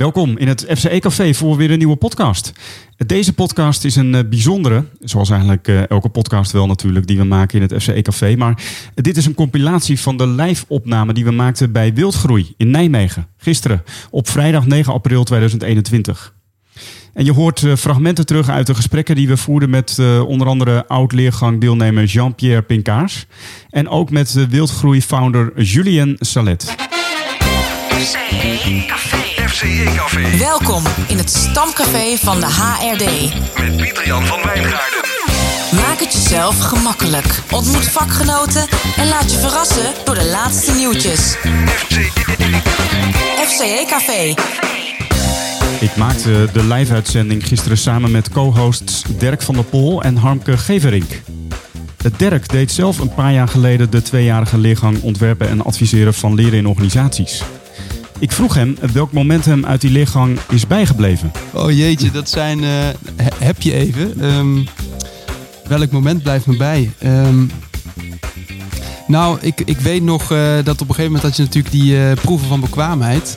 Welkom in het FCE Café voor weer een nieuwe podcast. Deze podcast is een eh, bijzondere, zoals eigenlijk eh, elke podcast wel natuurlijk, die we maken in het FCE Café. Maar dit is een compilatie van de live-opname die we maakten bij Wildgroei in Nijmegen. Gisteren, op vrijdag 9 april 2021. En je hoort uh, fragmenten terug uit de gesprekken die we voerden met onder andere oud-leergang-deelnemer Jean-Pierre Pinkaars. En ook met de Wildgroei-founder Julien Salet. FCE Café. FCE Café. Welkom in het stamcafé van de HRD. Met Pieter-Jan van Wijngaarden. Maak het jezelf gemakkelijk. Ontmoet vakgenoten en laat je verrassen door de laatste nieuwtjes. FCE Café. Ik maakte de live-uitzending gisteren samen met co-hosts Dirk van der Pol en Harmke Geverink. Dirk deed zelf een paar jaar geleden de tweejarige leergang ontwerpen en adviseren van leren in organisaties. Ik vroeg hem welk moment hem uit die leergang is bijgebleven. Oh jeetje, dat zijn. Uh, heb je even. Um, welk moment blijft me bij? Um, nou, ik, ik weet nog uh, dat op een gegeven moment had je natuurlijk die uh, proeven van bekwaamheid.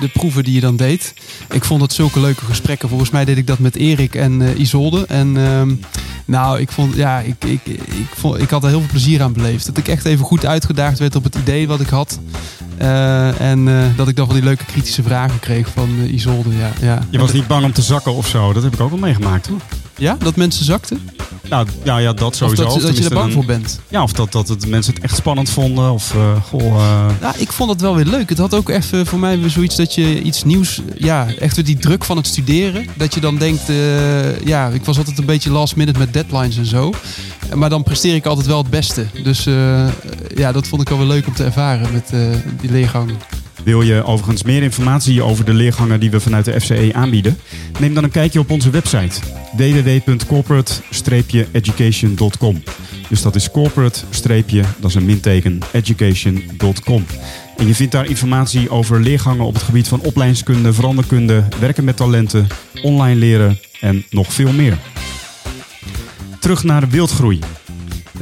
De, proeven die je dan deed. Ik vond dat zulke leuke gesprekken. Volgens mij deed ik dat met Erik en Isolde. En um, nou, ik vond, ja, ik, ik, ik, vond, ik had er heel veel plezier aan beleefd. Dat ik echt even goed uitgedaagd werd op het idee wat ik had. Uh, en uh, dat ik dan wel die leuke kritische vragen kreeg van uh, Isolde. Ja, ja. Je was niet bang om te zakken of zo? Dat heb ik ook wel meegemaakt hoor. Ja, dat mensen zakten? Nou ja, ja dat sowieso. Of dat, dat je er bang voor bent? Ja, of dat, dat het mensen het echt spannend vonden. Of, goh, nou, ik vond het wel weer leuk. Het had ook echt voor mij weer zoiets dat je iets nieuws... Ja, echt weer die druk van het studeren. Dat je dan denkt... ja, ik was altijd een beetje last minute met deadlines en zo. Maar dan presteer ik altijd wel het beste. Dus ja, dat vond ik wel weer leuk om te ervaren met die leergangen. Wil je overigens meer informatie over de leergangen die we vanuit de FCE aanbieden? Neem dan een kijkje op onze website www.corporate-education.com. Dus dat is corporate- dat is een minteken, education.com. En je vindt daar informatie over leergangen op het gebied van opleidingskunde, veranderkunde, werken met talenten, online leren en nog veel meer. Terug naar de wildgroei.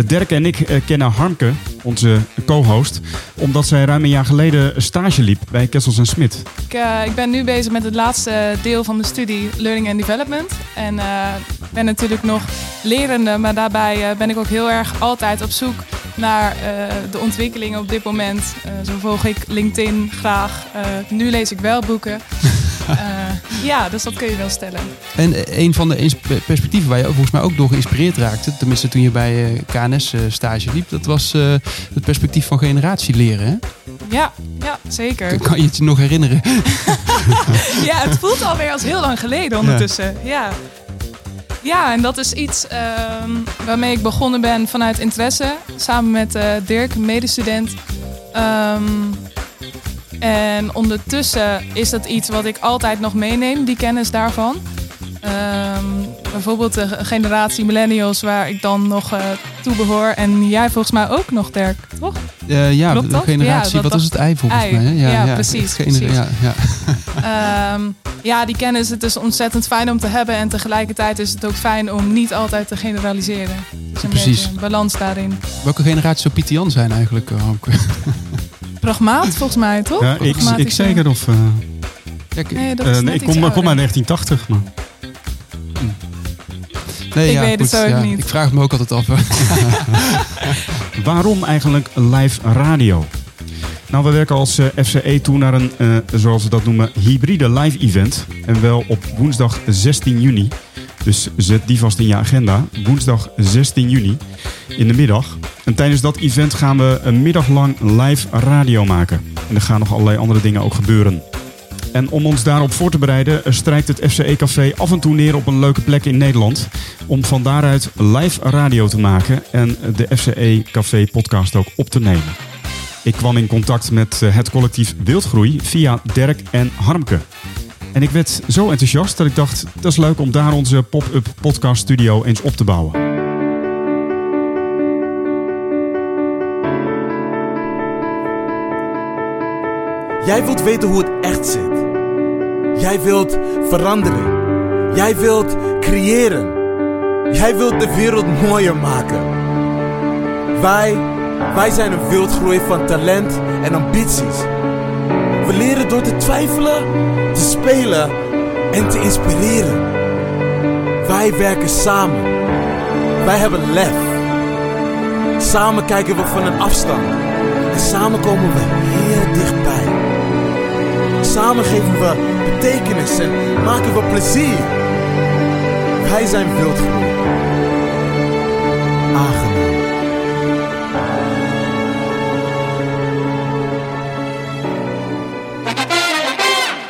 Dirk en ik kennen Harmke, onze co-host, omdat zij ruim een jaar geleden stage liep bij Kessels en Smit. Ik, uh, ik, ben nu bezig met het laatste deel van mijn studie Learning and Development. En uh, ben natuurlijk nog lerende, maar daarbij uh, ben ik ook heel erg altijd op zoek naar de ontwikkelingen op dit moment. zo volg ik LinkedIn graag. nu lees ik wel boeken. ja, dus dat kun je wel stellen. En een van de perspectieven waar je volgens mij ook door geïnspireerd raakte, tenminste toen je bij KNS stage liep, dat was het perspectief van generatie leren. Hè? Ja, ja, zeker. Kan je het je nog herinneren? ja, het voelt alweer als heel lang geleden ondertussen. Ja, ja en dat is iets um, waarmee ik begonnen ben vanuit interesse. Samen met uh, Dirk, een medestudent. Um, en ondertussen is dat iets wat ik altijd nog meeneem, die kennis daarvan. Um, bijvoorbeeld de generatie millennials waar ik dan nog uh, toe behoor. En jij volgens mij ook nog, Dirk, toch? Uh, ja, Klopt de generatie, ja, wat was het ei volgens ei. mij? Hè? Ja, ja, precies. precies. Ja, ja. um, ja, die kennis, het is ontzettend fijn om te hebben. En tegelijkertijd is het ook fijn om niet altijd te generaliseren. Dus een precies. Balans daarin. Welke generatie zou Pieter Jan zijn eigenlijk, ook? Pragmaat volgens mij, toch? Ja, ik, ik zeker. Of, uh, Kijk, nee, dat is uh, nee, ik kom, kom uit 1980, maar... Nee, ik ja, weet goed, het zo ja. niet. Ik vraag het me ook altijd af. Waarom eigenlijk live radio? Nou, we werken als uh, FCE toe naar een, uh, zoals we dat noemen, hybride live event. En wel op woensdag 16 juni. Dus zet die vast in je agenda. Woensdag 16 juni in de middag. En tijdens dat event gaan we een middag lang live radio maken. En er gaan nog allerlei andere dingen ook gebeuren. En om ons daarop voor te bereiden, strijkt het FCE Café af en toe neer op een leuke plek in Nederland. Om van daaruit live radio te maken en de FCE Café podcast ook op te nemen. Ik kwam in contact met het collectief Wildgroei via Dirk en Harmke. En ik werd zo enthousiast dat ik dacht, dat is leuk om daar onze pop-up podcast studio eens op te bouwen. Jij wilt weten hoe het echt zit. Jij wilt verandering. Jij wilt creëren. Jij wilt de wereld mooier maken. Wij, wij zijn een wildgroei van talent en ambities. We leren door te twijfelen, te spelen en te inspireren. Wij werken samen. Wij hebben lef. Samen kijken we van een afstand. En samen komen we heel dichtbij. Samen geven we betekenis en maken we plezier. Wij zijn wildgroei. Aangenaam.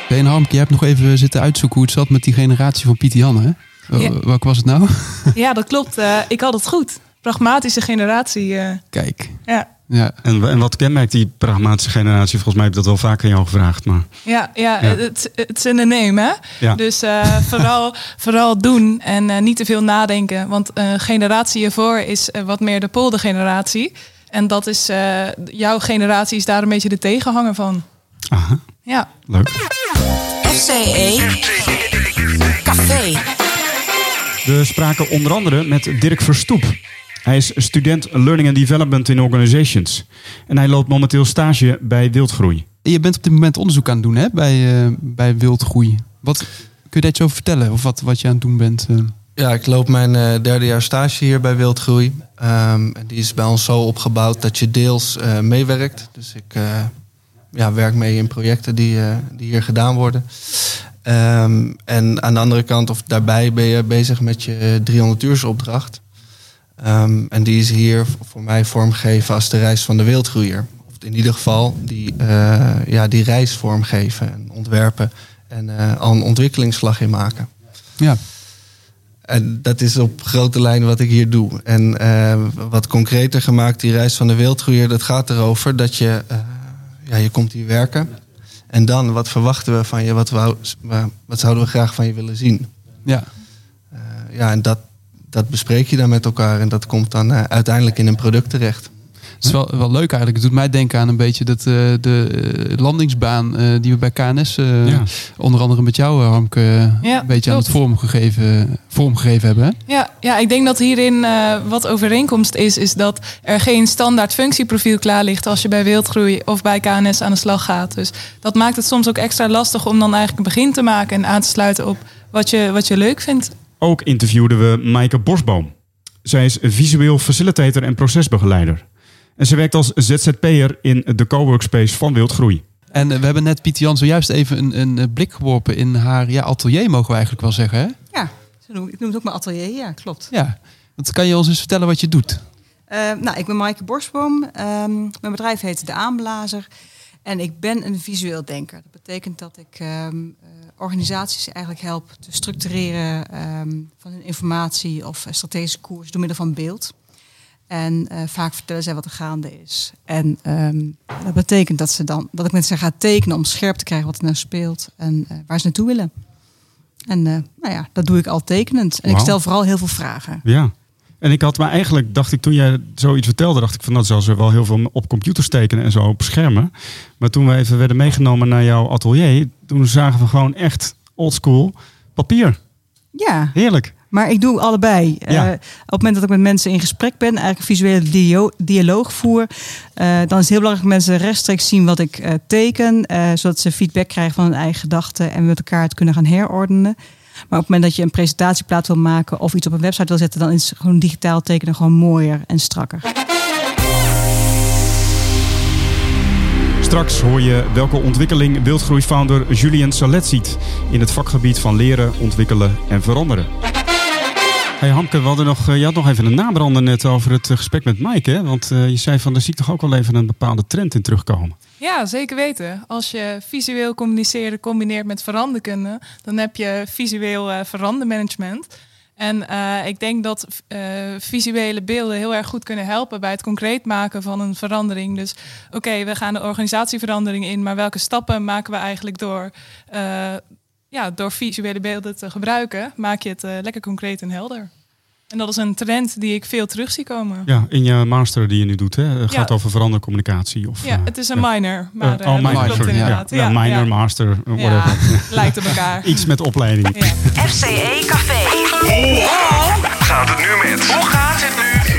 Ben Harmke, je hebt nog even zitten uitzoeken hoe het zat met die generatie van Pieter Jan, hè? Ja. Wel- Welke was het nou? Ja, dat klopt. Eh, ik had het goed. Pragmatische generatie. eh, Kijk. ja. Ja. En, en wat kenmerkt die pragmatische generatie? Volgens mij heb ik dat wel vaker aan jou gevraagd. Maar Ja, ja, Ja. Het, het is in de name, hè? Ja. Dus eh, vooral, vooral doen en eh, niet te veel nadenken. Want een generatie hiervoor is eh, wat meer de poldergeneratie. En dat is, eh, jouw generatie is daar een beetje de tegenhanger van. aha, Ja. leuk. FCE Café. We spraken onder andere met Dirk Verstoep. Hij is student Learning and Development in Organizations. En hij loopt momenteel stage bij Wildgroei. Je bent op dit moment onderzoek aan het doen, hè? Bij, eh, bij Wildgroei. Wat, kun je daar iets over vertellen? Of wat, wat je aan het doen bent? eh? Ja, ik loop mijn eh, derde jaar stage hier bij Wildgroei. Ehm, en die is bij ons zo opgebouwd dat je deels eh, meewerkt. Dus ik eh, ja, werk mee in projecten die, eh, die hier gedaan worden. Ehm, en aan de andere kant, of daarbij, ben je bezig met je 300 uursopdracht. Ehm, en die is hier voor mij vormgegeven als de reis van de wildgroeier. Of in ieder geval die, eh, ja, die reis vormgeven en ontwerpen. En eh, al een ontwikkelingsslag in maken. Ja. En dat is op grote lijnen wat ik hier doe. En eh, wat concreter gemaakt, die reis van de wildgroeier, dat gaat erover dat je, ja, je komt hier werken. En dan, wat verwachten we van je? Wat, wou- wat zouden we graag van je willen zien? Ja. Ja, en dat, dat bespreek je dan met elkaar. En dat komt dan eh, uiteindelijk in een product terecht. Het is wel, wel leuk eigenlijk. Het doet mij denken aan een beetje dat, eh, de eh, landingsbaan eh, die we bij KNS, eh, Ja. onder andere met jou, eh, Harmke, Ja, een beetje aan het vormgegeven, vormgegeven hebben. Hè? Ja, ja, ik denk dat hierin eh, wat overeenkomst is, is dat er geen standaard functieprofiel klaar ligt als je bij Wildgroei of bij KNS aan de slag gaat. Dus dat maakt het soms ook extra lastig om dan eigenlijk een begin te maken en aan te sluiten op wat je, wat je leuk vindt. Ook interviewden we Maaike Bosboom. Zij is visueel facilitator en procesbegeleider. En ze werkt als ZZP'er in de coworkspace van Wildgroei. En eh, we hebben net Pieter Jan zojuist even een, een eh, blik geworpen in haar ja, atelier, mogen we eigenlijk wel zeggen. Hè? Ja, zo noem ik, ik noem het ook mijn atelier. Ja, klopt. Ja. Want kan je ons eens vertellen wat je doet? Eh, nou, ik ben Maaike Borsboom. Ehm, mijn bedrijf heet De Aanblazer. En ik ben een visueel denker. Dat betekent dat ik ehm, eh, organisaties eigenlijk help te structureren ehm, van hun informatie of strategische koers door middel van beeld. En eh, vaak vertellen zij wat er gaande is. En ehm, dat betekent dat, ze dan, dat ik met ze ga tekenen om scherp te krijgen wat er nou speelt en eh, waar ze naartoe willen. En nou ja, dat doe ik al tekenend. En ik stel vooral heel veel vragen. Ja. En ik had maar eigenlijk, dacht ik, toen jij zoiets vertelde, dacht ik van dat zal ze wel heel veel op computers tekenen en zo op schermen. Maar toen we even werden meegenomen naar jouw atelier, toen zagen we gewoon echt oldschool papier. Ja, Heerlijk. Maar ik doe allebei. Ja. Eh, op het moment dat ik met mensen in gesprek ben, eigenlijk een visuele dialoog voer, eh, dan is het heel belangrijk dat mensen rechtstreeks zien wat ik eh, teken, zodat ze feedback krijgen van hun eigen gedachten en met elkaar het kunnen gaan herordenen. Maar op het moment dat je een presentatieplaat wil maken of iets op een website wil zetten, dan is gewoon digitaal tekenen gewoon mooier en strakker. Straks hoor je welke ontwikkeling wildgroei-founder Julien Salet ziet in het vakgebied van leren, ontwikkelen en veranderen. Hey Hamke, we hadden nog, eh, je had nog even een nabrander net over het eh, gesprek met Mike. Hè? Want eh, je zei van, daar zie ik toch ook wel even een bepaalde trend in terugkomen. Ja, zeker weten. Als je visueel communiceren combineert met veranderkunde, dan heb je visueel eh verandermanagement. En eh, ik denk dat eh, visuele beelden heel erg goed kunnen helpen bij het concreet maken van een verandering. Dus oké, we gaan de organisatieverandering in, maar welke stappen maken we eigenlijk door, ja, door visuele beelden te gebruiken? Maak je het lekker concreet en helder. En dat is een trend die ik veel terug zie komen. Ja, in je master die je nu doet, hè? Het gaat Ja. over verandercommunicatie. Of, Ja, eh, het is een minor, maar Eh, eh, oh, minor, klopt sorry. Ja, inderdaad. ja, minor, master, Ja, whatever. lijkt op elkaar. Iets met opleiding. Ja. FCE Café. Gaat het nu met? Hoe gaat het nu?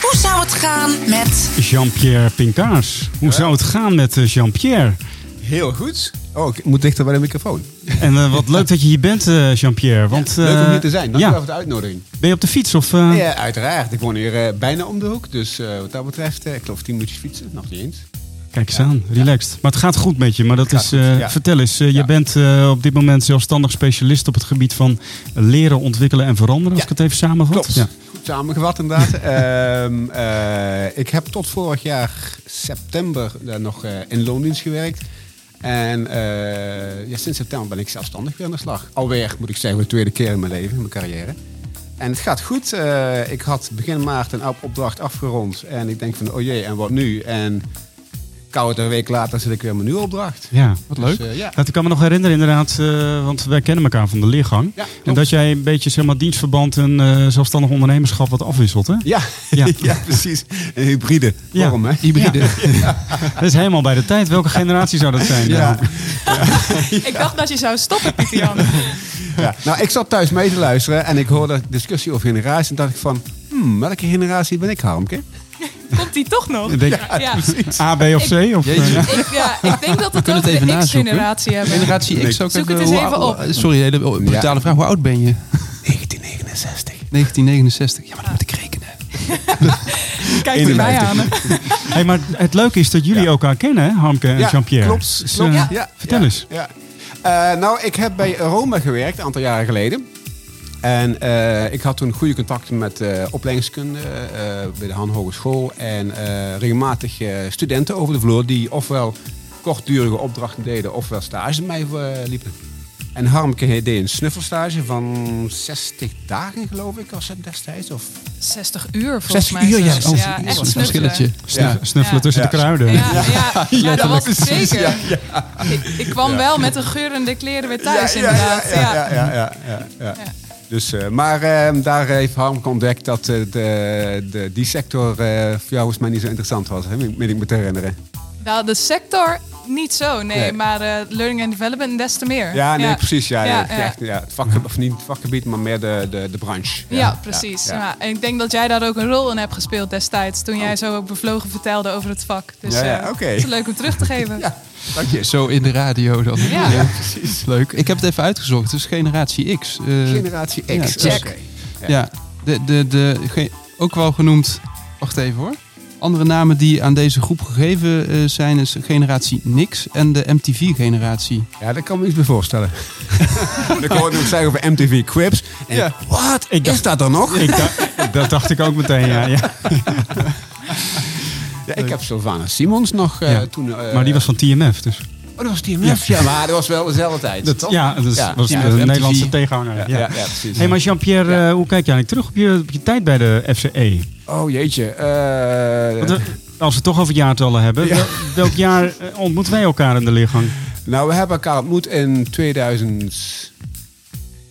Hoe zou het gaan met... Jean-Pierre Pinkaars. Hoe zou het gaan met eh, Jean-Pierre? Heel goed. Oh, ik moet dichter bij de microfoon. En eh, wat leuk dat je hier bent, eh, Jean-Pierre. Want, Leuk om eh, hier te zijn. Dankjewel ja. voor de uitnodiging. Ben je op de fiets? Of, eh, Ja, uiteraard. Ik woon hier bijna om de hoek. Dus wat dat betreft, ik geloof 10 minuutjes fietsen. Nog niet eens. Kijk eens aan, relaxed. Maar het gaat goed met je. Maar dat is, vertel eens, je bent op dit moment zelfstandig specialist op het gebied van leren, ontwikkelen en veranderen. Als ik het even samenvat. Klopt. Ja. Goed samengevat inderdaad. Ehm, eh, ik heb tot vorig jaar september nog in loondienst gewerkt. En eh, ja, sinds september ben ik zelfstandig weer aan de slag. Alweer, moet ik zeggen, de tweede keer in mijn leven, in mijn carrière. En het gaat goed. Eh, ik had begin maart een op- opdracht afgerond. En ik denk van, oh jee, en wat nu? En koud een week later zit ik weer met een nieuwe opdracht. Ja. Wat Dus, leuk. eh, ja. Dat ik kan me nog herinneren inderdaad, eh, want wij kennen elkaar van de leergang. Ja, en dat jij een beetje zeg maar, dienstverband en eh, zelfstandig ondernemerschap wat afwisselt. Hè? Ja, Ja. ja. precies. Een hybride Ja. vorm, hè? Hybride. Dat is helemaal bij de tijd. Welke generatie zou dat zijn? Ja. Ik dacht dat je zou stoppen, Pieter Jan. Ja. Nou, ik zat thuis mee te luisteren en ik hoorde discussie over generaties. En dacht ik van, hmm, welke generatie ben ik, Harmke? Komt die toch nog? Ik denk, Ja. A, B of C? Of, Jeetje. eh, ja. Ik, ja, ik denk dat we het kunnen over het even de. X-generatie hebben. Generatie X ook. Zoek het eens hoe even oud- op. Sorry, hele brutale vraag. Hoe oud ben je? 1969. 1969. Ja, maar dat moet ik rekenen. Kijk me bij aan. Hey, maar het leuke is dat jullie elkaar kennen, hè, Harmke en Ja, Jean-Pierre. klopt. Dus, klopt. eh, Ja, vertel ja, eens. Ja. Eh, nou, ik heb bij Roma gewerkt, een aantal jaren geleden. En eh, ik had toen goede contacten met eh opleidingskunde eh, bij de Han Hogeschool. En eh, regelmatig eh, studenten over de vloer die ofwel kortdurige opdrachten deden, ofwel stages met mij liepen. En Harmke deed een snuffelstage van 60 dagen, geloof ik, was het destijds. Of 60 uur volgens 60 mij. uur, ja. Oh, ja, dat echt een snuffelen. verschilletje. Ja. Snuffelen Ja. tussen Ja. de kruiden. Ja, ja, ja, dat was het zeker. ja, Ik, ik kwam wel met een geurende kleren weer thuis, ja, inderdaad. Ja, ja, ja, ja, ja, ja, ja. Dus, eh, maar eh, daar heeft Harmke ontdekt dat eh, de, de, die sector eh, voor jou volgens mij niet zo interessant was. Hè? Meen ik me te herinneren. Nou, de sector niet zo, nee. Nee. Maar eh, learning and development des te meer. Ja, nee, precies. Ja, Ja. Echt, ja, het vakgebied, of niet het vakgebied, maar meer de, de, de branche. Ja, precies. Ja, Ja, ja. en ik denk dat jij daar ook een rol in hebt gespeeld destijds. Toen jij zo ook bevlogen vertelde over het vak. Dus Ja, eh, het is leuk om terug te geven. Dank je. Zo in de radio dan. Ja. precies. Leuk. Ik heb het even uitgezocht. Het is generatie X. Eh, Generatie X. ja, check. Oké. Ja, de, de, de, ge- ook wel genoemd. Wacht even hoor. Andere namen die aan deze groep gegeven eh, zijn is generatie Nix en de MTV-generatie. Ja, daar kan ik me iets bij voorstellen. ik hoorde hem zeggen over MTV Cribs. En Ja. wat? Is dat er nog? Ik dacht- dat dacht ik ook meteen, ja. ja. Ja, ik heb Sylvana Simons nog eh, toen... eh, Maar die was van TMF, dus. Oh, dat was TMF. Ja, maar dat was wel dezelfde tijd. Dat, toch? ja, dat Ja, was ja, de MTV. Nederlandse tegenhanger. Ja, precies. Hey, maar Jean-Pierre, eh, hoe kijk jij eigenlijk terug op je, op je tijd bij de FCE? Oh jeetje. Want, eh, als we het toch over jaartallen hebben, welk jaar ontmoeten wij elkaar in de leergang? nou, we hebben elkaar ontmoet in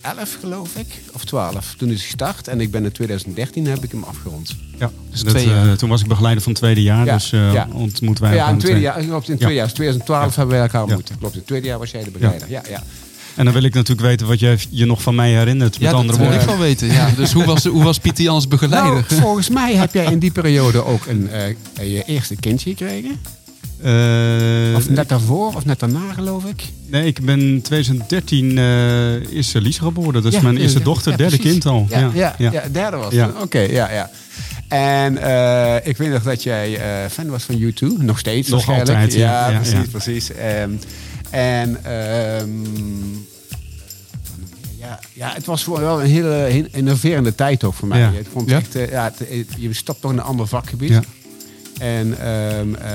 2011, geloof ik. Of 12. Toen is hij gestart. En ik ben in 2013 heb ik hem afgerond. Ja, Dus dat, twee eh, toen was ik begeleider van het tweede jaar, Ja, dus eh ja. ontmoeten wij ja, elkaar in het tweede twee- jaar. Klopt, in tweede jaar. 2012 hebben we elkaar Ja. ontmoet. Klopt, in het tweede jaar was jij de begeleider. Ja, ja. En dan wil ik natuurlijk weten wat jij je nog van mij herinnert. Met Ja, dat andere wil ik woorden. wel weten. Ja. Dus hoe was, hoe was Pieter Jans begeleider? Nou, volgens mij heb jij in die periode ook een, eh, je eerste kindje gekregen. Eh, Of net daarvoor, of net daarna, geloof ik. nee, ik ben in 2013 eh, is Lies geboren. Dat is Ja, mijn eerste dochter, ja, derde kind al. Ja, ja, ja. derde was. Oké, ja, ja. En eh, ik weet nog dat jij fan was van U2. Nog steeds Nog altijd, ja. Precies, precies. Ehm, en ehm, ja, ja, het was gewoon wel een hele innoverende tijd ook voor mij. Ja. Ik vond Ja? echt, ja, het- je stapt toch in een ander vakgebied. En ehm, eh,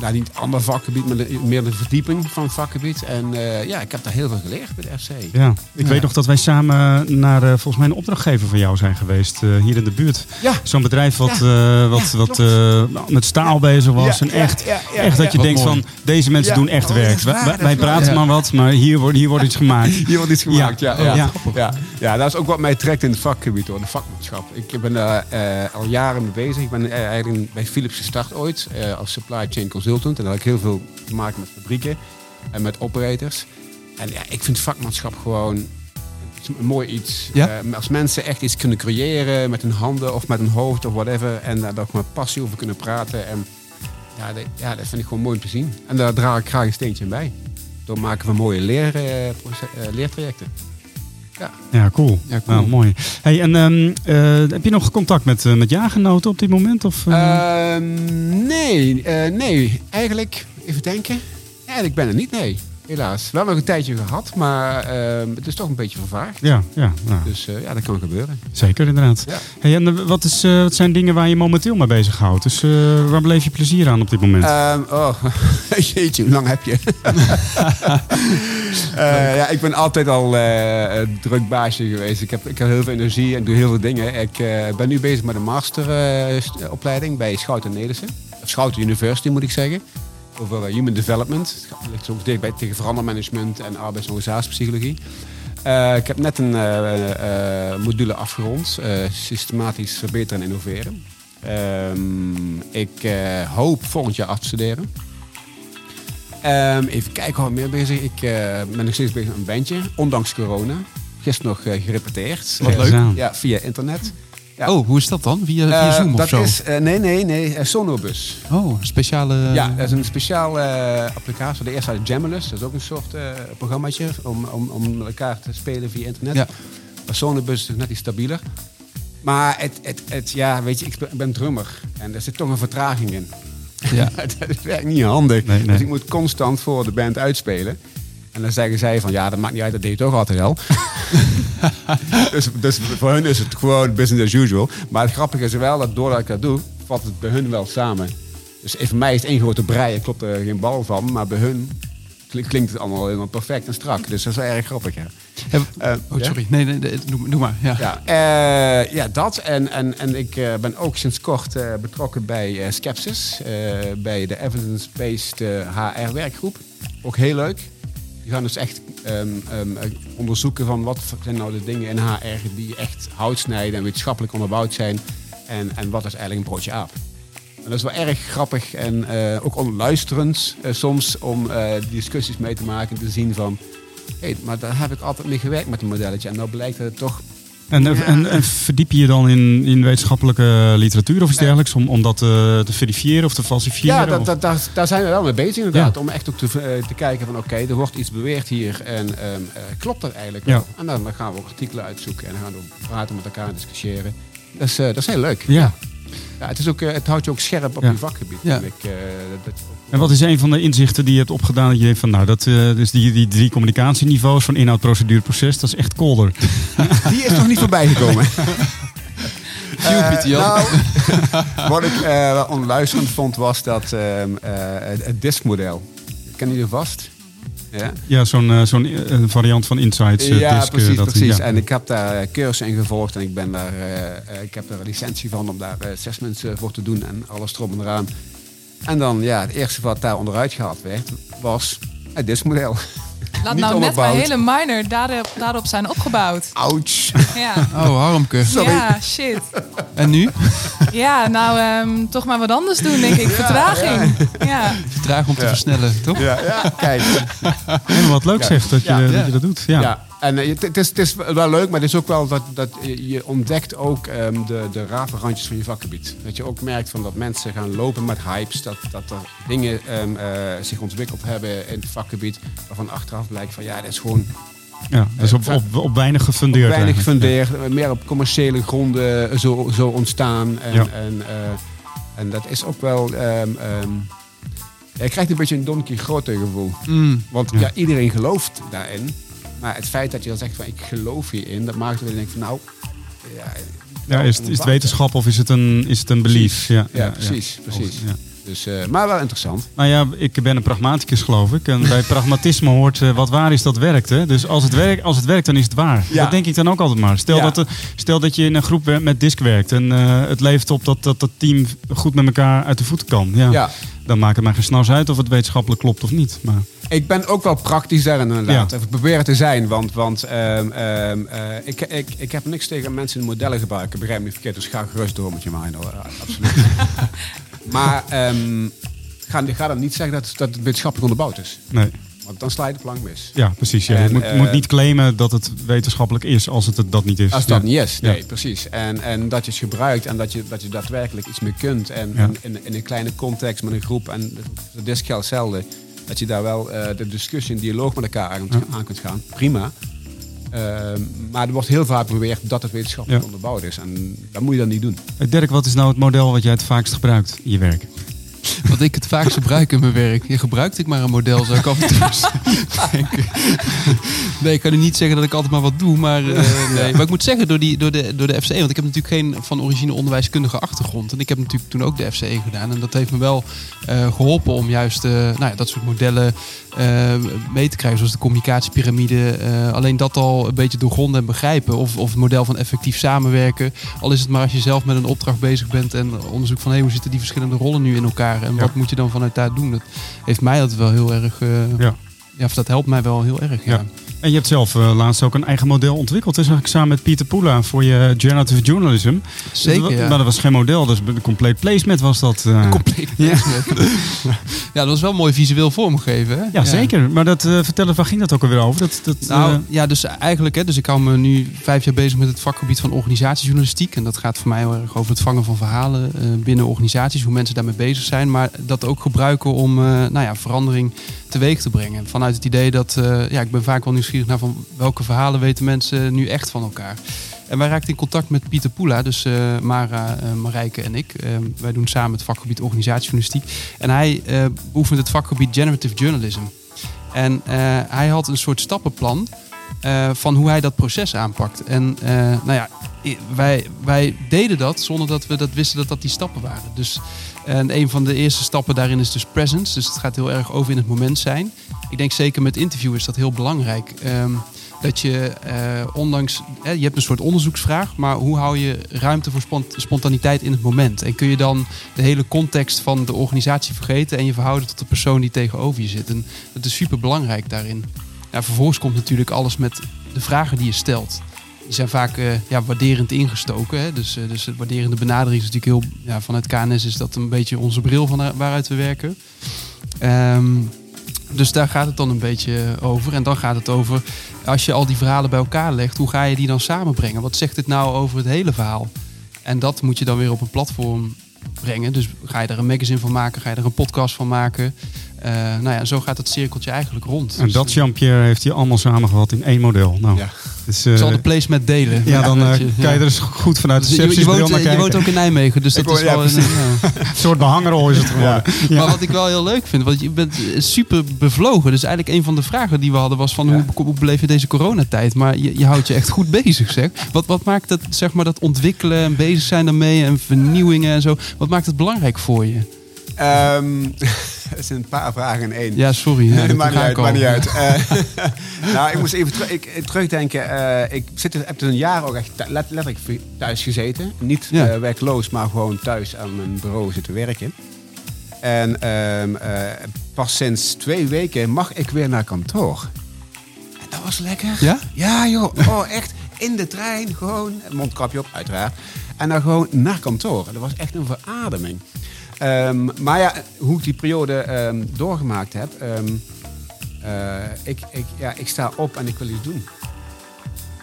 nou, niet ander vakgebied, maar meer de verdieping van het vakgebied. En eh, ja, ik heb daar heel veel geleerd bij de FC. Ja, ik weet nog dat wij samen naar eh, volgens mij een opdrachtgever van jou zijn geweest. eh, hier in de buurt. Ja. Zo'n bedrijf wat, Ja. eh, wat, Ja, wat eh, met staal bezig was. Ja, en echt, ja, ja, echt dat je Wat denkt mooi. van deze mensen Ja. doen echt Oh, werk. waar, Wij- praten Ja. maar wat, maar hier wordt, hier wordt iets gemaakt. Hier wordt iets gemaakt, ja. Ja. Ja, Ja. ja. ja. dat is ook wat mij trekt in het vakgebied, hoor, de vakmanschap. Ik ben daar eh, al jaren mee bezig. Ik ben eigenlijk bij Philips gestart ooit eh, als supply chain consultant. En daar had ik heel veel te maken met fabrieken en met operators. En ja, ik vind vakmanschap gewoon een mooi iets. Ja? Eh, als mensen echt iets kunnen creëren met hun handen of met hun hoofd of whatever. En daar ook met passie over kunnen praten. En ja, dat, ja, dat vind ik gewoon mooi om te zien. En daar draag ik graag een steentje in bij. Door maken van mooie leer, eh, leertrajecten. Ja, cool. Ja, cool. Nou, mooi. Hey, en ehm, eh, heb je nog contact met, eh, met jaargenoten op dit moment? Of, eh? Ehm, nee, nee, eigenlijk, even denken. Eigenlijk ben er niet, nee. Helaas. Wel nog een tijdje gehad, maar ehm, het is toch een beetje vervaagd. ja, ja nou, Dus eh, ja, dat kan gebeuren. zeker inderdaad. Ja. Hey, en eh, wat, is, eh, wat zijn dingen waar je momenteel mee bezighoudt? Dus waar beleef je plezier aan op dit moment? Ehm, oh, jeetje, hoe lang heb je? Ja, ik ben altijd al een druk baasje geweest. Ik heb, ik heb heel veel energie en doe heel veel dingen. Ik ben nu bezig met een masteropleiding bij Schouten Nederlandse. Of Schouten University moet ik zeggen. Over eh, human development. Het ligt ook dicht bij tegen verandermanagement en arbeids- en organisatiepsychologie. Eh, ik heb net een eh, module afgerond. systematisch verbeteren en innoveren. Ehm, ik hoop volgend jaar af te studeren. Ehm, even kijken, ik meer bezig. Ik ben nog steeds bezig met een bandje, ondanks corona. Gisteren nog gerepeteerd. Wat leuk. Ja, via internet. Ja. Oh, hoe is dat dan? Via, via Eh, Zoom of dat zo? is, eh, nee, nee, nee, eh, Sonobus. Oh, een speciale... ja, dat is een speciale applicatie. De eerste uit Jamulus, dat is ook een soort programmaatje om, om, om elkaar te spelen via internet. Ja. Sonobus is net iets stabieler. Maar het, het, het, ja, weet je, ik ben, drummer en er zit toch een vertraging in. Ja. dat werkt niet handig. Nee, nee. Dus ik moet constant voor de band uitspelen. En dan zeggen zij van, ja, dat maakt niet uit, dat deed je toch altijd al. dus, dus voor hun is het gewoon business as usual. Maar het grappige is wel dat doordat ik dat doe, valt het bij hun wel samen. Dus voor mij is het één grote brei en klopt er geen bal van. Maar bij hun klinkt, het allemaal helemaal perfect en strak. Dus dat is wel erg grappig, ja. Heb- Eh, oh, sorry. Nee, nee, nee, doe, doe maar. Ja. Ja, eh, ja dat. En, en, en ik eh, ben ook sinds kort betrokken bij Skepsis. bij de Evidence-Based HR-werkgroep. Ook heel leuk. Die gaan dus echt ehm, ehm, eh, onderzoeken van wat zijn nou de dingen in HR die echt hout snijden en wetenschappelijk onderbouwd zijn. En, en wat is eigenlijk een broodje aap. En dat is wel erg grappig en eh, ook onderluisterend eh, soms om discussies mee te maken en te zien van... Hé, maar daar heb ik altijd mee gewerkt met een modelletje. En nou blijkt dat het toch En, en, en verdiep je je dan in, in wetenschappelijke literatuur of iets dergelijks om, om dat eh, te verifiëren of te falsifiëren? Ja, dat, of- dat, daar, daar zijn we wel mee bezig inderdaad. Om echt ook te, eh, te kijken van oké, er wordt iets beweerd hier en ehm, eh, klopt dat eigenlijk Ja. wel? En dan, gaan we ook artikelen uitzoeken en gaan we praten met elkaar en discussiëren. Dat is, dat is heel leuk. ja. Ja, het, is ook, het houdt je ook scherp op Ja. je vakgebied. Ja. vind Ik, dat, En wat is een van de inzichten die je hebt opgedaan dat je denkt van nou, dat, eh, dus die, die drie communicatieniveaus van inhoud, procedure, proces, dat is echt kolder. die is nog niet voorbij gekomen. Jan. nou, wat ik eh, wel onluisterend vond was dat ehm, eh, het, diskmodel. Ken je die vast? Ja? Ja, zo'n eh, zo'n eh, variant van Insights. eh, ja, disk, eh, precies, dat, precies. ja. En ik heb daar eh, cursussen in gevolgd en ik, ben daar, eh, eh, ik heb daar een licentie van om daar eh, assessments eh, voor te doen en alles erop en eraan. En dan, ja, het eerste wat daar onderuit gehaald werd, was het diskmodel. Laat Niet nou net mijn hele minor daarop, daarop zijn opgebouwd. Ouch. Ja, Oh, Harmke. ja shit. En nu? Ja, nou, ehm, toch maar wat anders doen, denk ik. Vertraging. Ja. Vertragen om te versnellen, toch? Ja, ja, kijk. En wat leuk Ja. zegt dat je, Ja. dat, je dat doet. Ja. En eh, het, het is, het is wel leuk, maar het is ook wel dat, dat je ontdekt ook ehm, de, de rave randjes van je vakgebied. Dat je ook merkt van dat mensen gaan lopen met hypes, dat, dat er dingen ehm, eh, zich ontwikkeld hebben in het vakgebied, waarvan achteraf blijkt van ja, dat is gewoon Ja, dus op, op, op weinig gefundeerd. weinig eigenlijk. gefundeerd, meer op commerciële gronden zo, zo ontstaan. En, Ja. en, en dat is ook wel. ehm, je krijgt een beetje een Don Quixote gevoel. Mm. Want Ja. ja. iedereen gelooft daarin. Maar het feit dat je dan zegt van ik geloof hierin, dat maakt dat je denkt van nou. Ja, Ja, is, het- is het wetenschap of is het een, is het een belief? Precies. Ja, Ja, precies, precies. Ja. Dus, eh, maar wel interessant. Nou ja, ik ben een pragmaticus geloof ik. En bij pragmatisme hoort eh, wat waar is dat werkt. Hè? Dus als het, werkt, als het werkt, dan is het waar. Dat denk ik dan ook altijd maar. Stel, dat, er- stel dat je in een groep met disk werkt. En eh, het levert op dat, dat dat team goed met elkaar uit de voeten kan. Ja. Ja. Dan maakt het mij geen snars uit of het wetenschappelijk klopt of niet. Maar, Ik ben ook wel praktisch daarin inderdaad. Ja. Ik probeer het te zijn, want, want ehm, ehm, eh, ik, ik, ik heb niks tegen mensen die modellen gebruiken. Begrijp me niet verkeerd, dus ga gerust door met je mind. hoor. Absoluut. maar ehm, ga, ga dan niet zeggen dat, dat het wetenschappelijk onderbouwd is. nee. Want dan sla je de plank mis. Ja, precies. Ja. En, je moet, eh, moet niet claimen dat het wetenschappelijk is als het het dat niet is. Als dat Ja. niet is, nee, Ja. precies. En, en dat je het gebruikt en dat je, dat je daadwerkelijk iets mee kunt. En, in, in een kleine context met een groep, en de disc geldt hetzelfde, dat je daar wel eh, de discussie en dialoog met elkaar aan, aan kunt gaan. Prima. Ehm, maar er wordt heel vaak beweerd dat het wetenschappelijk Ja. onderbouwd is. En dat moet je dan niet doen. Eh, Dirk, wat is nou het model wat jij het vaakst gebruikt in je werk? Wat ik het vaakst gebruik in mijn werk. Je gebruikt ik maar een model, zou ik af en toe denken. Nee, ik kan u niet zeggen dat ik altijd maar wat doe. Maar, eh, nee. maar ik moet zeggen, door, die, door, de, door de FCE. Want ik heb natuurlijk geen van origine onderwijskundige achtergrond. En ik heb natuurlijk toen ook de FCE gedaan. En dat heeft me wel eh, geholpen om juist eh, nou ja, dat soort modellen mee te krijgen. Zoals de communicatiepyramide. Alleen dat al een beetje doorgronden en begrijpen. Of, of het model van effectief samenwerken. Al is het maar als je zelf met een opdracht bezig bent. En onderzoek van hey, hoe zitten die verschillende rollen nu in elkaar. En wat moet je dan vanuit daar doen? Dat heeft mij dat wel heel erg... eh, Ja. ja, of dat helpt mij wel heel erg. Ja. En je hebt zelf eh, laatst ook een eigen model ontwikkeld. Dus eigenlijk samen met Pieter Poela voor je generative journalism. Zeker, Dat, ja. Maar dat was geen model, dus een compleet placement was dat. eh. Compleet placement. ja, dat was wel mooi visueel vormgegeven. Hè? ja, zeker. Maar dat, eh vertel eens, waar ging dat ook alweer over? Dat, dat, Nou ja, dus eigenlijk, hè, dus ik hou me nu vijf jaar bezig met het vakgebied van organisatiejournalistiek. En dat gaat voor mij heel erg over het vangen van verhalen binnen organisaties, hoe mensen daarmee bezig zijn. Maar dat ook gebruiken om nou ja, verandering teweeg te brengen. Vanuit het idee dat, ja, ik ben vaak wel nieuwsgierig naar van welke verhalen weten mensen nu echt van elkaar. En wij raakten in contact met Pieter Poela, dus eh, Mara, eh, Marijke en ik. Eh, wij doen samen het vakgebied organisatiejournalistiek. En hij eh beoefent het vakgebied generative journalism. En hij had een soort stappenplan van hoe hij dat proces aanpakt. En nou ja, wij, wij deden dat zonder dat we dat wisten dat dat die stappen waren. Dus en een van de eerste stappen daarin is dus presence. Dus het gaat heel erg over in het moment zijn. Ik denk zeker met interview is dat heel belangrijk. Ehm, dat je eh, ondanks, je hebt een soort onderzoeksvraag, maar hoe hou je ruimte voor spont- spontaniteit in het moment? En kun je dan de hele context van de organisatie vergeten en je verhouden tot de persoon die tegenover je zit? En dat is super belangrijk daarin. Ja, vervolgens komt natuurlijk alles met de vragen die je stelt. Die zijn vaak eh, ja, waarderend ingestoken. Hè? Dus, eh, dus de waarderende benadering is natuurlijk heel... Ja, vanuit KNS is dat een beetje onze bril van waaruit we werken. Ehm, dus daar gaat het dan een beetje over. En dan gaat het over, als je al die verhalen bij elkaar legt, hoe ga je die dan samenbrengen? Wat zegt dit nou over het hele verhaal? En dat moet je dan weer op een platform brengen. Dus ga je er een magazine van maken, ga je er een podcast van maken. Eh, nou ja, zo gaat het cirkeltje eigenlijk rond. en Dus, dat, Jean-Pierre, heeft hij allemaal samengevat in één model. Nou, Ja. dus, eh, ik zal de placement delen. ja, dan eh, Dat je- kan je er eens goed vanuit de Dus je, woont, naar je woont ook in Nijmegen, dus Ik dat is wel... een- precies. ja. Een soort behangerrol is het geworden. Ja. Maar wat ik wel heel leuk vind, want je bent eh, super bevlogen. Dus eigenlijk een van de vragen die we hadden was van hoe, hoe beleef je deze coronatijd? Maar je, je houdt je echt goed bezig, zeg. Wat, wat maakt dat, zeg maar, dat ontwikkelen en bezig zijn daarmee en vernieuwingen en zo, wat maakt het belangrijk voor je? Ehm, het zijn een paar vragen in één. Ja, sorry. Ja, Nee, dat maakt niet uit, maakt niet uit. Eh, nou, ik moest even ik, ik terugdenken. eh, ik zit, heb dus een jaar ook echt letterlijk thuis gezeten. Niet Ja. eh, werkloos, maar gewoon thuis aan mijn bureau zitten werken. En ehm, eh, pas sinds twee weken mag ik weer naar kantoor. En dat was lekker. Ja? Ja, joh. Oh, echt. In de trein, gewoon. Mondkapje op, uiteraard. En dan gewoon naar kantoor. Dat was echt een verademing. Ehm, maar ja, hoe ik die periode ehm, doorgemaakt heb. ehm, eh, ik, ik, ja, ik sta op en ik wil iets doen.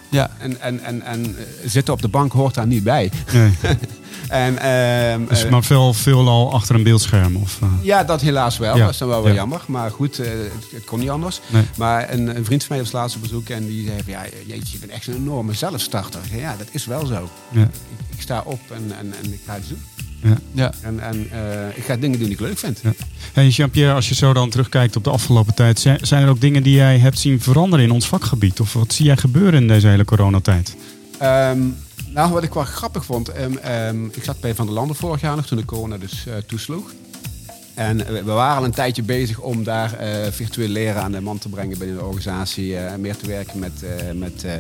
Ja. En, en, en, en eh, zitten op de bank hoort daar niet bij. Nee. en, Dus eh, maar veel, veel al achter een beeldscherm. Of, ja, dat helaas wel. Ja. Dat is dan wel jammer. Maar goed, het, het kon niet anders. Nee. Maar een, een vriend van mij was laatst op bezoek en die zei ja, jeetje, je bent echt een enorme zelfstarter. Ja, dat is wel zo. ja. Ik, ik sta op en, en, en ik ga iets doen. Ja. Ja. En, en eh, ik ga dingen doen die ik leuk vind. Ja. Hey Jean-Pierre, als je zo dan terugkijkt op de afgelopen tijd, zijn er ook dingen die jij hebt zien veranderen in ons vakgebied? Of wat zie jij gebeuren in deze hele coronatijd? Ehm, nou, wat ik wel grappig vond. ehm, ehm, ik zat bij Van der Landen vorig jaar nog toen de corona dus eh, toesloeg. En eh, we waren al een tijdje bezig om daar eh, virtueel leren aan de man te brengen binnen de organisatie. eh, meer te werken met, eh, met eh,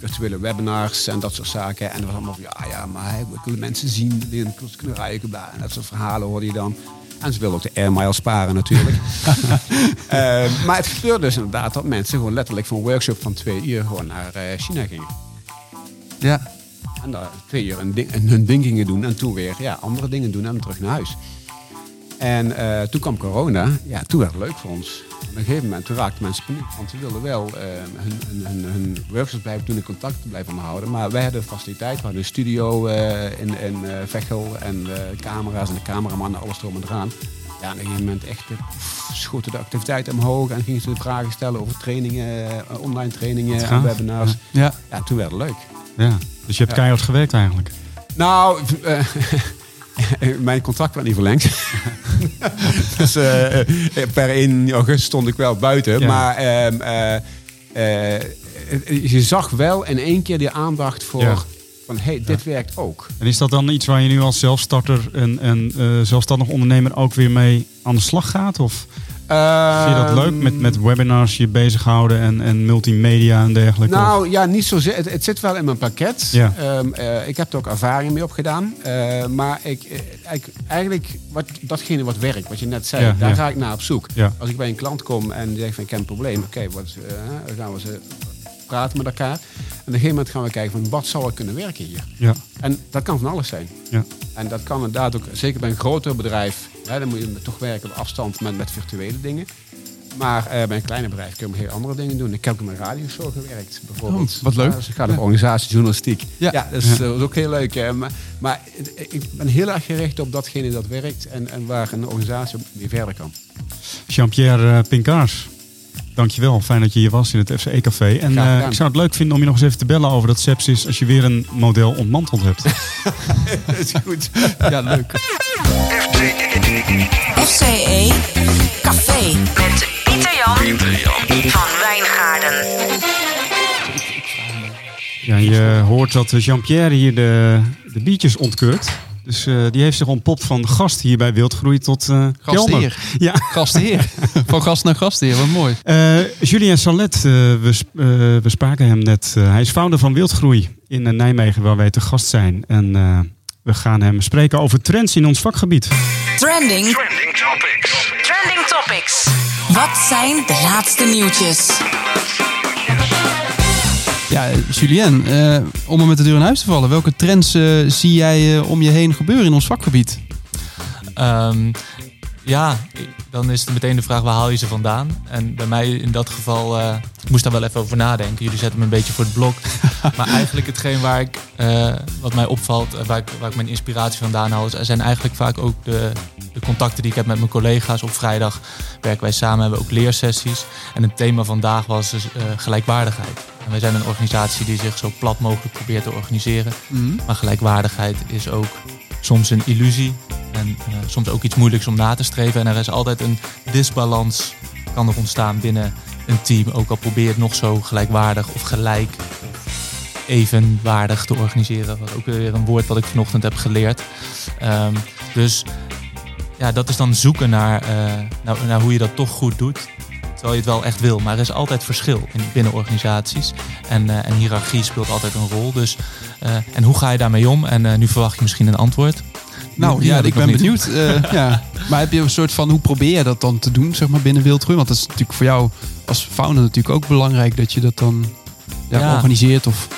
virtuele webinars en dat soort zaken. En dat was allemaal van, ja, ja, maar we kunnen mensen zien klus kunnen ruiken. Bla, en dat soort verhalen hoorde je dan. En ze wilden ook de airmile sparen natuurlijk. Eh, maar het gebeurde dus inderdaad dat mensen gewoon letterlijk van een workshop van twee uur gewoon naar eh, China gingen. Ja. En daar twee uur ding, hun ding gingen doen. En toen weer ja, andere dingen doen en terug naar huis. En eh, toen kwam corona. Ja, toen werd het leuk voor ons. Op een gegeven moment raakten mensen paniek. Want ze wilden wel eh, hun, hun, hun, hun workshops blijven doen en contact blijven onderhouden. Maar wij hadden faciliteit. We hadden een studio eh, in, in eh, Vechel en de camera's en de cameraman en alles erom en eraan. Ja, en op een gegeven moment echt schoten de activiteiten omhoog en gingen ze vragen stellen over trainingen, online trainingen en webinars. Ja. Ja, toen werd het leuk. Ja. Dus je hebt Ja. keihard gewerkt eigenlijk. Nou, mijn contract werd niet verlengd. dus eh, eh, per 1 augustus stond ik wel buiten. Ja. Maar ehm, eh, je zag wel in één keer die aandacht voor... Ja. van hey, dit werkt ook. En is dat dan iets waar je nu als zelfstarter en, en zelfstandig ondernemer ook weer mee aan de slag gaat? Of vind je dat leuk met, met webinars je bezighouden en, en multimedia en dergelijke? Of- Nou ja, niet zozeer. Het, het zit wel in mijn pakket. Ja. Ehm, eh, ik heb er ook ervaring mee opgedaan. Eh, maar ik, eh, eigenlijk, eigenlijk wat, datgene wat werkt, wat je net zei, Ja, daar ja. ga ik naar op zoek. Als ik bij een klant kom en die zegt van ik heb een probleem, oké, wat, eh, dan gaan we ze praten met elkaar. En op een gegeven moment gaan we kijken van wat zou er kunnen werken hier. Ja. En dat kan van alles zijn. Ja. En dat kan inderdaad ook, zeker bij een groter bedrijf, hè, dan moet je toch werken op afstand met, met virtuele dingen. Maar eh, bij een kleiner bedrijf kun je heel andere dingen doen. Ik heb ook in mijn radioshow gewerkt, bijvoorbeeld. Oh, wat leuk. Ja, dus het gaat over organisatiejournalistiek. Ja. Ja, dat, is, dat is ook heel leuk. hè. Maar, ik ben heel erg gericht op datgene dat werkt en, en waar een organisatie mee verder kan. Jean-Pierre eh, Pinkaars, dankjewel. Fijn dat je hier was in het FCE-café. En eh, ik zou het leuk vinden om je nog eens even te bellen over dat sepsis als je weer een model ontmanteld hebt. dat is goed. ja, leuk. FCE Café met Pieter Jan, van Wijngaarden. Ja, je hoort dat Jean-Pierre hier de, de biertjes ontkeurt. Dus eh, die heeft zich ontpopt van gast hier bij Wildgroei tot eh kelner. Gastheer. Ja. Gastheer. Van gast naar gastheer, wat mooi. Eh, Julien Salet, eh, we, we spraken hem net. Eh, hij is founder van Wildgroei in Nijmegen, waar wij te gast zijn. En eh, we gaan hem spreken over trends in ons vakgebied. Trending, Trending topics. trending topics. Wat zijn de laatste nieuwtjes? Ja, Julien, eh, om er met de deur in huis te vallen. Welke trends eh, zie jij eh, om je heen gebeuren in ons vakgebied? Ehm, ja, dan is het meteen de vraag waar haal je ze vandaan? En bij mij in dat geval, eh, ik moest daar wel even over nadenken. Jullie zetten me een beetje voor het blok. maar eigenlijk hetgeen waar ik, eh, wat mij opvalt, en waar ik, waar ik mijn inspiratie vandaan haal, zijn eigenlijk vaak ook de, de contacten die ik heb met mijn collega's. Op vrijdag werken wij samen, hebben we ook leersessies. En het thema vandaag was dus eh, gelijkwaardigheid. En wij zijn een organisatie die zich zo plat mogelijk probeert te organiseren. Maar gelijkwaardigheid is ook soms een illusie. En eh, soms ook iets moeilijks om na te streven. En er is altijd een disbalans kan er ontstaan binnen een team. Ook al probeer het nog zo gelijkwaardig of gelijk of evenwaardig te organiseren. Wat ook weer een woord wat ik vanochtend heb geleerd. Ehm, dus ja, dat is dan zoeken naar, eh, naar, naar hoe je dat toch goed doet. Terwijl je het wel echt wil. Maar er is altijd verschil in, binnen organisaties. En, eh, en hiërarchie speelt altijd een rol. Dus, en hoe ga je daarmee om? En nu verwacht je misschien een antwoord. Nou ja, ik ben niet. benieuwd. eh, ja. Maar heb je een soort van, hoe probeer je dat dan te doen zeg maar, binnen Wildgroei? Want dat is natuurlijk voor jou als founder natuurlijk ook belangrijk dat je dat dan ja, Ja. organiseert. Of,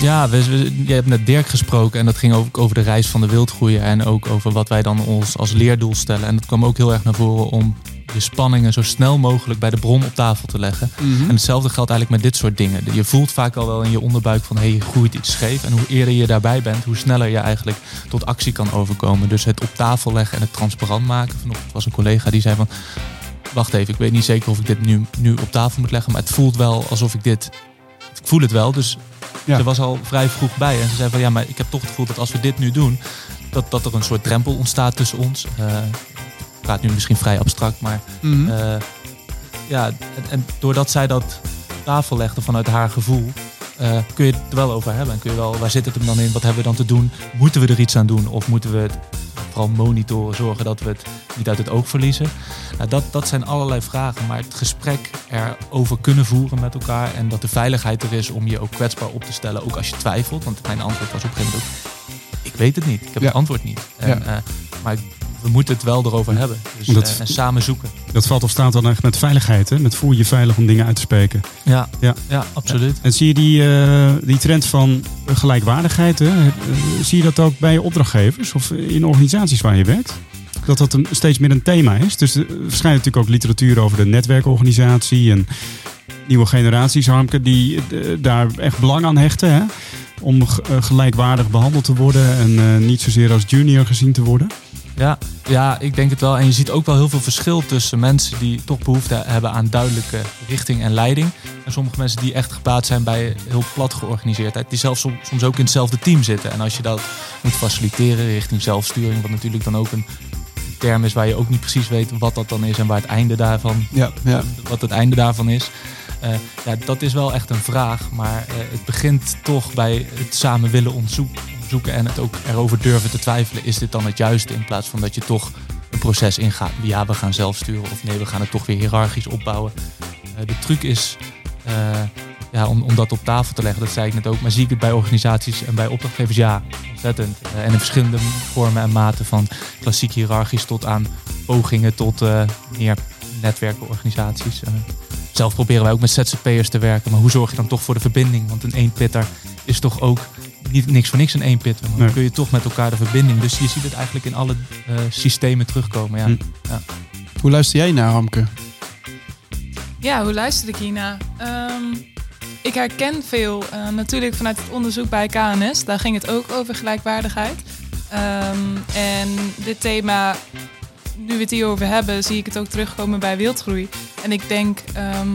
Ja, we, we- je hebt met Dirk gesproken en dat ging ook over de reis van de wildgroeier en ook over wat wij dan ons als leerdoel stellen. En dat kwam ook heel erg naar voren om de spanningen zo snel mogelijk bij de bron op tafel te leggen. En hetzelfde geldt eigenlijk met dit soort dingen. Je voelt vaak al wel in je onderbuik van hey, je groeit iets scheef. En hoe eerder je daarbij bent, hoe sneller je eigenlijk tot actie kan overkomen. Dus het op tafel leggen en het transparant maken. Vanochtend was een collega die zei van wacht even, ik weet niet zeker of ik dit nu, nu op tafel moet leggen. Maar het voelt wel alsof ik dit. Ik voel het wel. Dus Ja. ze was al vrij vroeg bij. En ze zei van ja, maar ik heb toch het gevoel dat als we dit nu doen, dat, dat er een soort drempel ontstaat tussen ons. Eh, praat nu misschien vrij abstract, maar Mhm. eh, ja, en, en doordat zij dat tafel legde vanuit haar gevoel, eh, kun je het er wel over hebben. En kun je wel, waar zit het hem dan in? Wat hebben we dan te doen? Moeten we er iets aan doen? Of moeten we het vooral monitoren, zorgen dat we het niet uit het oog verliezen? Nou, dat, dat zijn allerlei vragen. Maar het gesprek erover kunnen voeren met elkaar. En dat de veiligheid er is om je ook kwetsbaar op te stellen. Ook als je twijfelt. Want mijn antwoord was op een gegeven moment ook... Ik weet het niet. Ik heb Ja. het antwoord niet. En, Ja. eh, maar we moeten het wel erover hebben. Dus, Dat- eh, en samen zoeken. Dat valt of staat dan echt met veiligheid, hè? Met voel je veilig om dingen uit te spreken. Ja, Ja. ja absoluut. En zie je die, eh, die trend van gelijkwaardigheid, hè? Eh, zie je dat ook bij je opdrachtgevers of in organisaties waar je werkt? dat dat een, steeds meer een thema is. Dus er verschijnt natuurlijk ook literatuur over de netwerkorganisatie en nieuwe generaties, Harmke, die daar echt belang aan hechten. Hè? Om gelijkwaardig behandeld te worden en niet zozeer als junior gezien te worden. Ja, ja, ik denk het wel. En je ziet ook wel heel veel verschil tussen mensen die toch behoefte hebben aan duidelijke richting en leiding. En sommige mensen die echt gebaat zijn bij heel plat georganiseerdheid. Die zelfs som- soms ook in hetzelfde team zitten. En als je dat moet faciliteren richting zelfsturing, wat natuurlijk dan ook een term is waar je ook niet precies weet wat dat dan is en waar het einde daarvan, Ja, ja. wat het einde daarvan is. Eh, ja, dat is wel echt een vraag. Maar eh, het begint toch bij het samen willen onderzoek- en het ook erover durven te twijfelen. Is dit dan het juiste? In plaats van dat je toch een proces ingaat. Ja, we gaan zelf sturen of nee, we gaan het toch weer hiërarchisch opbouwen. Eh, de truc is eh, ja, om, om dat op tafel te leggen, dat zei ik net ook. Maar zie ik het bij organisaties en bij opdrachtgevers? Ja, ontzettend. Eh, en in verschillende vormen en maten van klassiek hiërarchisch tot aan pogingen tot meer netwerkenorganisaties. Zelf proberen wij ook met ZZP'ers te werken. Maar hoe zorg je dan toch voor de verbinding? Want een eenpitter is toch ook niet, niks voor niks een eenpitter. Maar Nee. dan kun je toch met elkaar de verbinding. Dus je ziet het eigenlijk in alle eh, systemen terugkomen. Ja. Hm. Ja. Hoe luister jij naar, Hamke? Ja, hoe luister ik hierna? Ehm, ik herken veel, eh, natuurlijk vanuit het onderzoek bij KNS. Daar ging het ook over gelijkwaardigheid. Ehm, en dit thema, nu we het hierover hebben, zie ik het ook terugkomen bij wildgroei. En ik denk, ehm,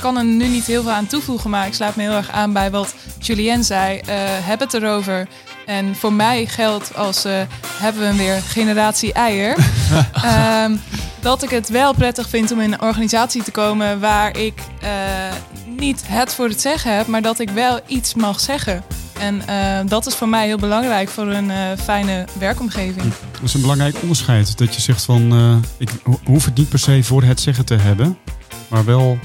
kan er nu niet heel veel aan toevoegen, maar ik sluit me heel erg aan bij wat Julien zei. Eh, heb het erover. En voor mij geldt als, eh, hebben we hem weer, generatie eier. Ehm, dat ik het wel prettig vind om in een organisatie te komen waar ik eh, niet het voor het zeggen heb, maar dat ik wel iets mag zeggen. En eh, dat is voor mij heel belangrijk voor een eh, fijne werkomgeving. Dat is een belangrijk onderscheid. Dat je zegt van, eh, ik ho- hoef het niet per se voor het zeggen te hebben. Maar wel,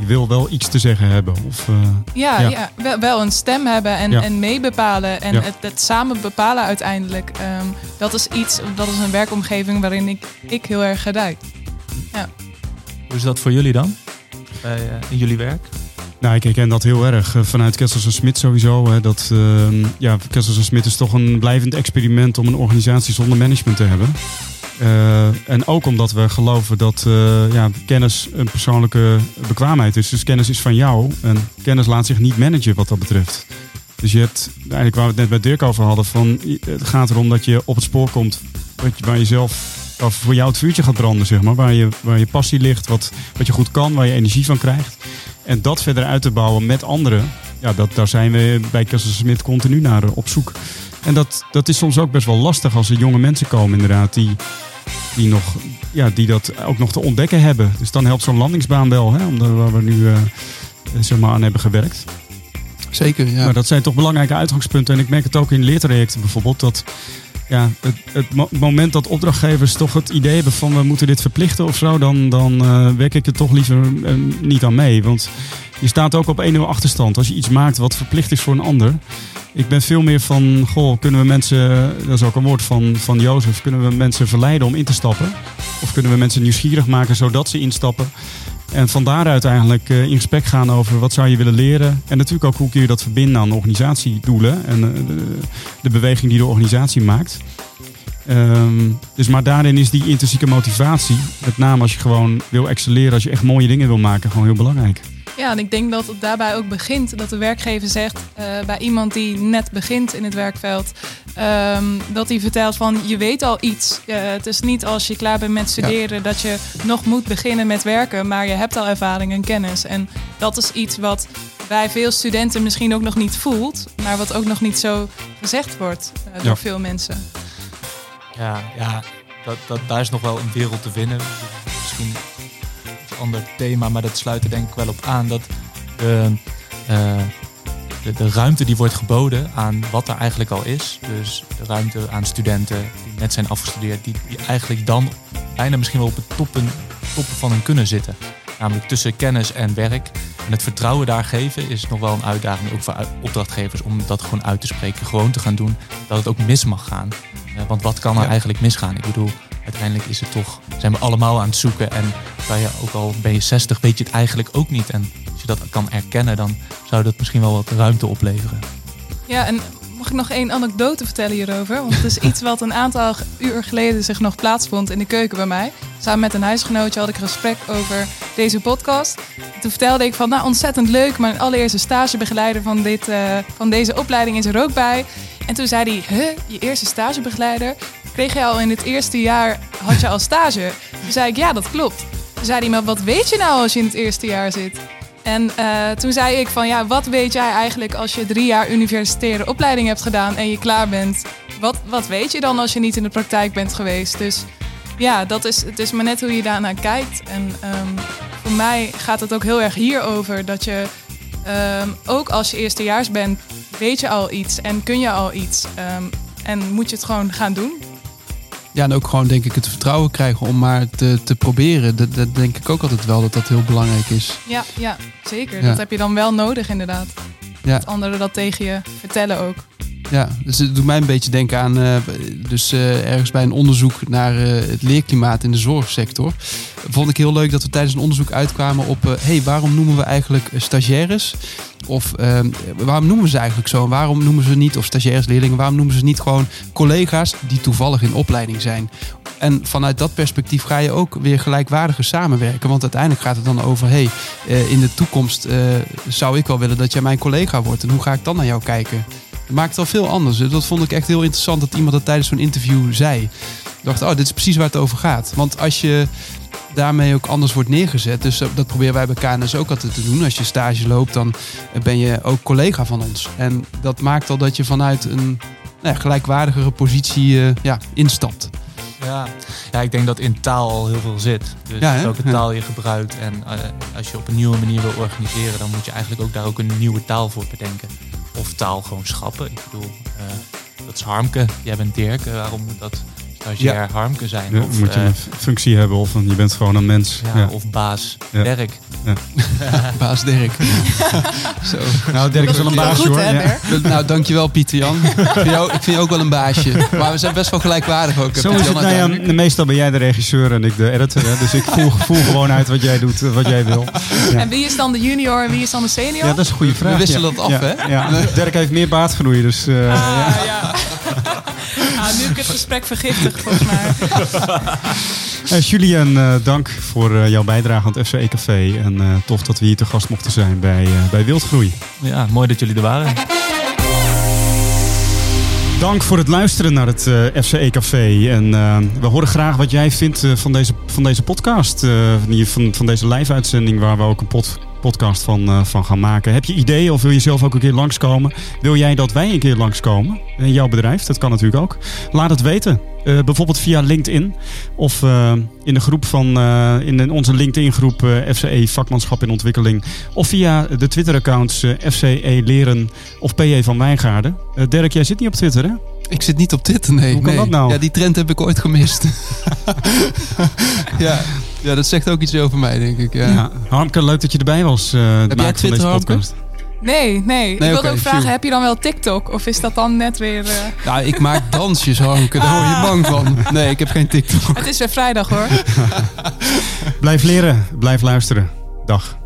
je wil wel iets te zeggen hebben. Of, eh, Ja, Ja. ja. wel, wel een stem hebben en, Ja. en meebepalen. En Ja. het, het samen bepalen uiteindelijk. ehm, dat is iets, dat is een werkomgeving waarin ik, ik heel erg gedijt. Hoe is dat voor jullie dan? Bij, eh, in jullie werk? Nou, ik herken dat heel erg eh, vanuit Kessels en Smit sowieso. Hè, dat, ehm, ja, Kessels en Smit is toch een blijvend experiment om een organisatie zonder management te hebben. Eh, en ook omdat we geloven dat eh, ja, kennis een persoonlijke bekwaamheid is. Dus kennis is van jou en kennis laat zich niet managen wat dat betreft. Dus je hebt, eigenlijk waar we het net bij Dirk over hadden, van, het gaat erom dat je op het spoor komt wat je, waar je zelf, waar voor jou het vuurtje gaat branden, zeg maar. Waar je, waar je passie ligt, wat, wat je goed kan, waar je energie van krijgt. En dat verder uit te bouwen met anderen, ja, dat, daar zijn we bij Kessel Smit continu naar eh, op zoek. En dat, dat is soms ook best wel lastig als er jonge mensen komen, inderdaad, die, die, nog, ja, die dat ook nog te ontdekken hebben. Dus dan helpt zo'n landingsbaan wel, hè, omdat, waar we nu eh, zeg maar aan hebben gewerkt. Zeker, ja. Maar dat zijn toch belangrijke uitgangspunten. En ik merk het ook in leertrajecten bijvoorbeeld. Dat ja, het, het mo- moment dat opdrachtgevers toch het idee hebben van we moeten dit verplichten of zo, dan, dan eh, werk ik er toch liever eh, niet aan mee. Want je staat ook op 1-0 achterstand als je iets maakt wat verplicht is voor een ander. Ik ben veel meer van, goh, kunnen we mensen, dat is ook een woord van, van Jozef, kunnen we mensen verleiden om in te stappen? Of kunnen we mensen nieuwsgierig maken zodat ze instappen? En van daaruit eigenlijk eh, in gesprek gaan over wat zou je willen leren. En natuurlijk ook hoe kun je dat verbinden aan organisatiedoelen en eh, de, de beweging die de organisatie maakt. Ehm, dus maar daarin is die intrinsieke motivatie, met name als je gewoon wil excelleren, als je echt mooie dingen wil maken, gewoon heel belangrijk. Ja, en ik denk dat het daarbij ook begint dat de werkgever zegt eh, bij iemand die net begint in het werkveld, ehm, dat hij vertelt van je weet al iets. Eh, het is niet als je klaar bent met studeren dat je nog moet beginnen met werken, maar je hebt al ervaring en kennis. En dat is iets wat bij veel studenten misschien ook nog niet voelt, maar wat ook nog niet zo gezegd wordt eh, door Ja. veel mensen. Ja, ja dat, dat, daar is nog wel een wereld te winnen. Misschien ander thema, maar dat sluit er denk ik wel op aan. Dat de, eh, de, de ruimte die wordt geboden aan wat er eigenlijk al is. Dus de ruimte aan studenten die net zijn afgestudeerd. Die, die eigenlijk dan bijna misschien wel op het toppen, toppen van hun kunnen zitten. Namelijk tussen kennis en werk. En het vertrouwen daar geven is nog wel een uitdaging. Ook voor opdrachtgevers om dat gewoon uit te spreken. Gewoon te gaan doen. Dat het ook mis mag gaan. Eh, want wat kan er Ja. eigenlijk misgaan? Ik bedoel, uiteindelijk is het toch, zijn we allemaal aan het zoeken. En kan je, ook al ben je 60, weet je het eigenlijk ook niet. En als je dat kan erkennen, dan zou dat misschien wel wat ruimte opleveren. Ja, en Mag ik nog één anekdote vertellen hierover? Want het is iets wat een aantal uur geleden zich nog plaatsvond in de keuken bij mij. Samen met een huisgenootje had ik een gesprek over deze podcast. Toen vertelde ik van, nou ontzettend leuk. Mijn allereerste stagebegeleider van, dit, eh, van deze opleiding is er ook bij. En toen zei hij, huh, je eerste stagebegeleider? Kreeg je al in het eerste jaar, had je al stage? Toen zei ik, ja dat klopt. Toen zei hij, maar wat weet je nou als je in het eerste jaar zit? En eh, toen zei ik van ja, wat weet jij eigenlijk als je drie jaar universitaire opleiding hebt gedaan en je klaar bent? Wat, wat weet je dan als je niet in de praktijk bent geweest? Dus ja, dat is, het is maar net hoe je daarnaar kijkt. En ehm, voor mij gaat het ook heel erg hierover dat je ehm, ook als je eerstejaars bent, weet je al iets en kun je al iets. Ehm, en moet je het gewoon gaan doen. Ja, en ook gewoon denk ik het vertrouwen krijgen om maar te, te proberen. Dat, dat denk ik ook altijd wel dat dat heel belangrijk is. Ja, ja zeker. Ja. Dat heb je dan wel nodig inderdaad. Ja. Dat anderen dat tegen je vertellen ook. Ja, dus het doet mij een beetje denken aan, eh, dus eh, ergens bij een onderzoek naar eh, het leerklimaat in de zorgsector. Vond ik heel leuk dat we tijdens een onderzoek uitkwamen op, hey, waarom noemen we eigenlijk stagiaires? Of eh, waarom noemen ze eigenlijk zo? Waarom noemen ze niet, of stagiaires, leerlingen, waarom noemen ze niet gewoon collega's die toevallig in opleiding zijn? En vanuit dat perspectief ga je ook weer gelijkwaardiger samenwerken. Want uiteindelijk gaat het dan over, hey, in de toekomst zou ik wel willen dat jij mijn collega wordt. En hoe ga ik dan naar jou kijken? Het maakt al veel anders. Dat vond ik echt heel interessant dat iemand dat tijdens zo'n interview zei. Ik dacht, oh, dit is precies waar het over gaat. Want als je daarmee ook anders wordt neergezet. Dus dat proberen wij bij KNS ook altijd te doen. Als je stage loopt, dan ben je ook collega van ons. En dat maakt al dat je vanuit een nou ja, gelijkwaardigere positie eh, ja, instapt. Ja. ja, ik denk dat in taal al heel veel zit. Dus Ja, welke taal je gebruikt. En eh, als je op een nieuwe manier wil organiseren, dan moet je eigenlijk ook daar ook een nieuwe taal voor bedenken. Taal gewoon schappen. Ik bedoel, eh, dat is Harmke. Jij bent Dirk. Eh, waarom moet dat stagiair Ja. Harmke zijn? Ja, of, moet je eh, een f- functie hebben of een, je bent gewoon een mens. ja, Ja. Of baas Ja. Dirk. Ja. Baas Dirk. Zo. Nou, Dirk is wel een baasje hoor. Ja. Nou, dankjewel Pieter Jan. Ik vind, jou, ik vind je ook wel een baasje. Maar we zijn best wel gelijkwaardig ook. Zo is het. Nou ja, meestal ben jij de regisseur en ik de editor. Hè? Dus ik voel, voel gewoon uit wat jij doet, eh, wat jij wil. Ja. En wie is dan de junior en wie is dan de senior? Ja, dat is een goede We vraag. wisselen ja. dat af, ja. hè? Ja. Dirk heeft meer baardgroei, dus... eh, ja. Ah, ja. Nu heb ik het gesprek vergiftigd, volgens mij. Eh, Julian, eh, dank voor eh, jouw bijdrage aan het FCE Café. En eh, tof dat we hier te gast mochten zijn bij, eh, bij Wildgroei. Ja, mooi dat jullie er waren. Dank voor het luisteren naar het eh, FCE Café. En we horen graag wat jij vindt eh, van, deze, van deze podcast. eh, van, die- van, van deze live-uitzending waar we ook een pod- podcast van, eh, van gaan maken. Heb je ideeën of wil je zelf ook een keer langskomen? Wil jij dat wij een keer langskomen in jouw bedrijf? Dat kan natuurlijk ook. Laat het weten. Eh, bijvoorbeeld via LinkedIn of eh, in de groep van in onze LinkedIn groep FCE Vakmanschap in Ontwikkeling of via de Twitter accounts FCE Leren of PJ van Wijngaarden. Dirk, jij zit niet op Twitter hè? Ik zit niet op Twitter, nee. Hoe kan nee. dat nou? Ja, die trend heb ik ooit gemist. ja. Ja, dat zegt ook iets over mij, denk ik. Ja. Ja. Harmke, leuk dat je erbij was. eh het jij van Twitter, deze podcast. Nee, nee. ik wilde ook vragen, heb je dan wel TikTok? Of is dat dan net weer... eh, Nou, ik maak dansjes, Harmke. Daar word je bang van. Nee, ik heb geen TikTok. Het is weer vrijdag hoor. Blijf leren, blijf luisteren. Dag.